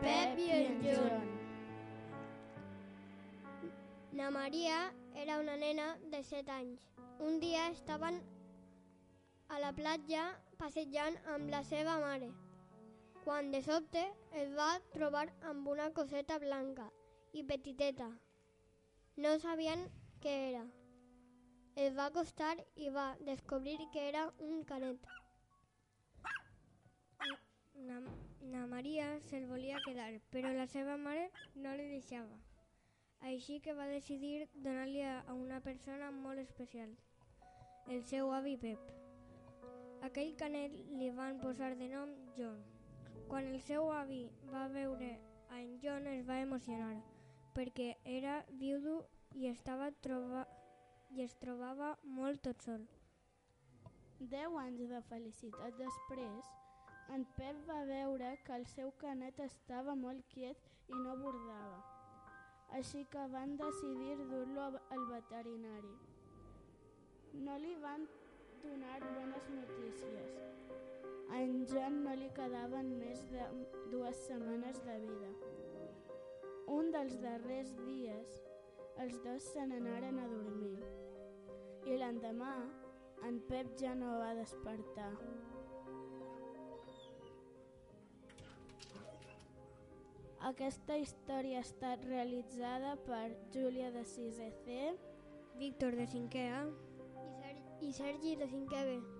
Pep i en John. Na Maria era una nena de 7 anys. Un dia estaven a la platja passejant amb la seva mare, quan de sobte es va trobar amb una coseta blanca i petiteta. No sabien què era. Es va acostar i va descobrir que era un canet. Na, Maria se'l volia quedar, però la seva mare no li deixava. Així que va decidir donar-li a una persona molt especial, el seu avi Pep. Aquell canet li van posar de nom John. Quan el seu avi va veure a en John es va emocionar, perquè era viudo i, estava troba... i es trobava molt tot sol. Deu anys de felicitat després, en Pep va veure que el seu canet estava molt quiet i no bordava. Així que van decidir dur-lo al veterinari. No li van donar bones notícies. A en Joan no li quedaven més de dues setmanes de vida. Un dels darrers dies, els dos se n'anaren a dormir. I l'endemà, en Pep ja no va despertar. Aquesta història ha estat realitzada per Júlia de 6C, Víctor de 5è A i, Ser i Sergi de 5è B.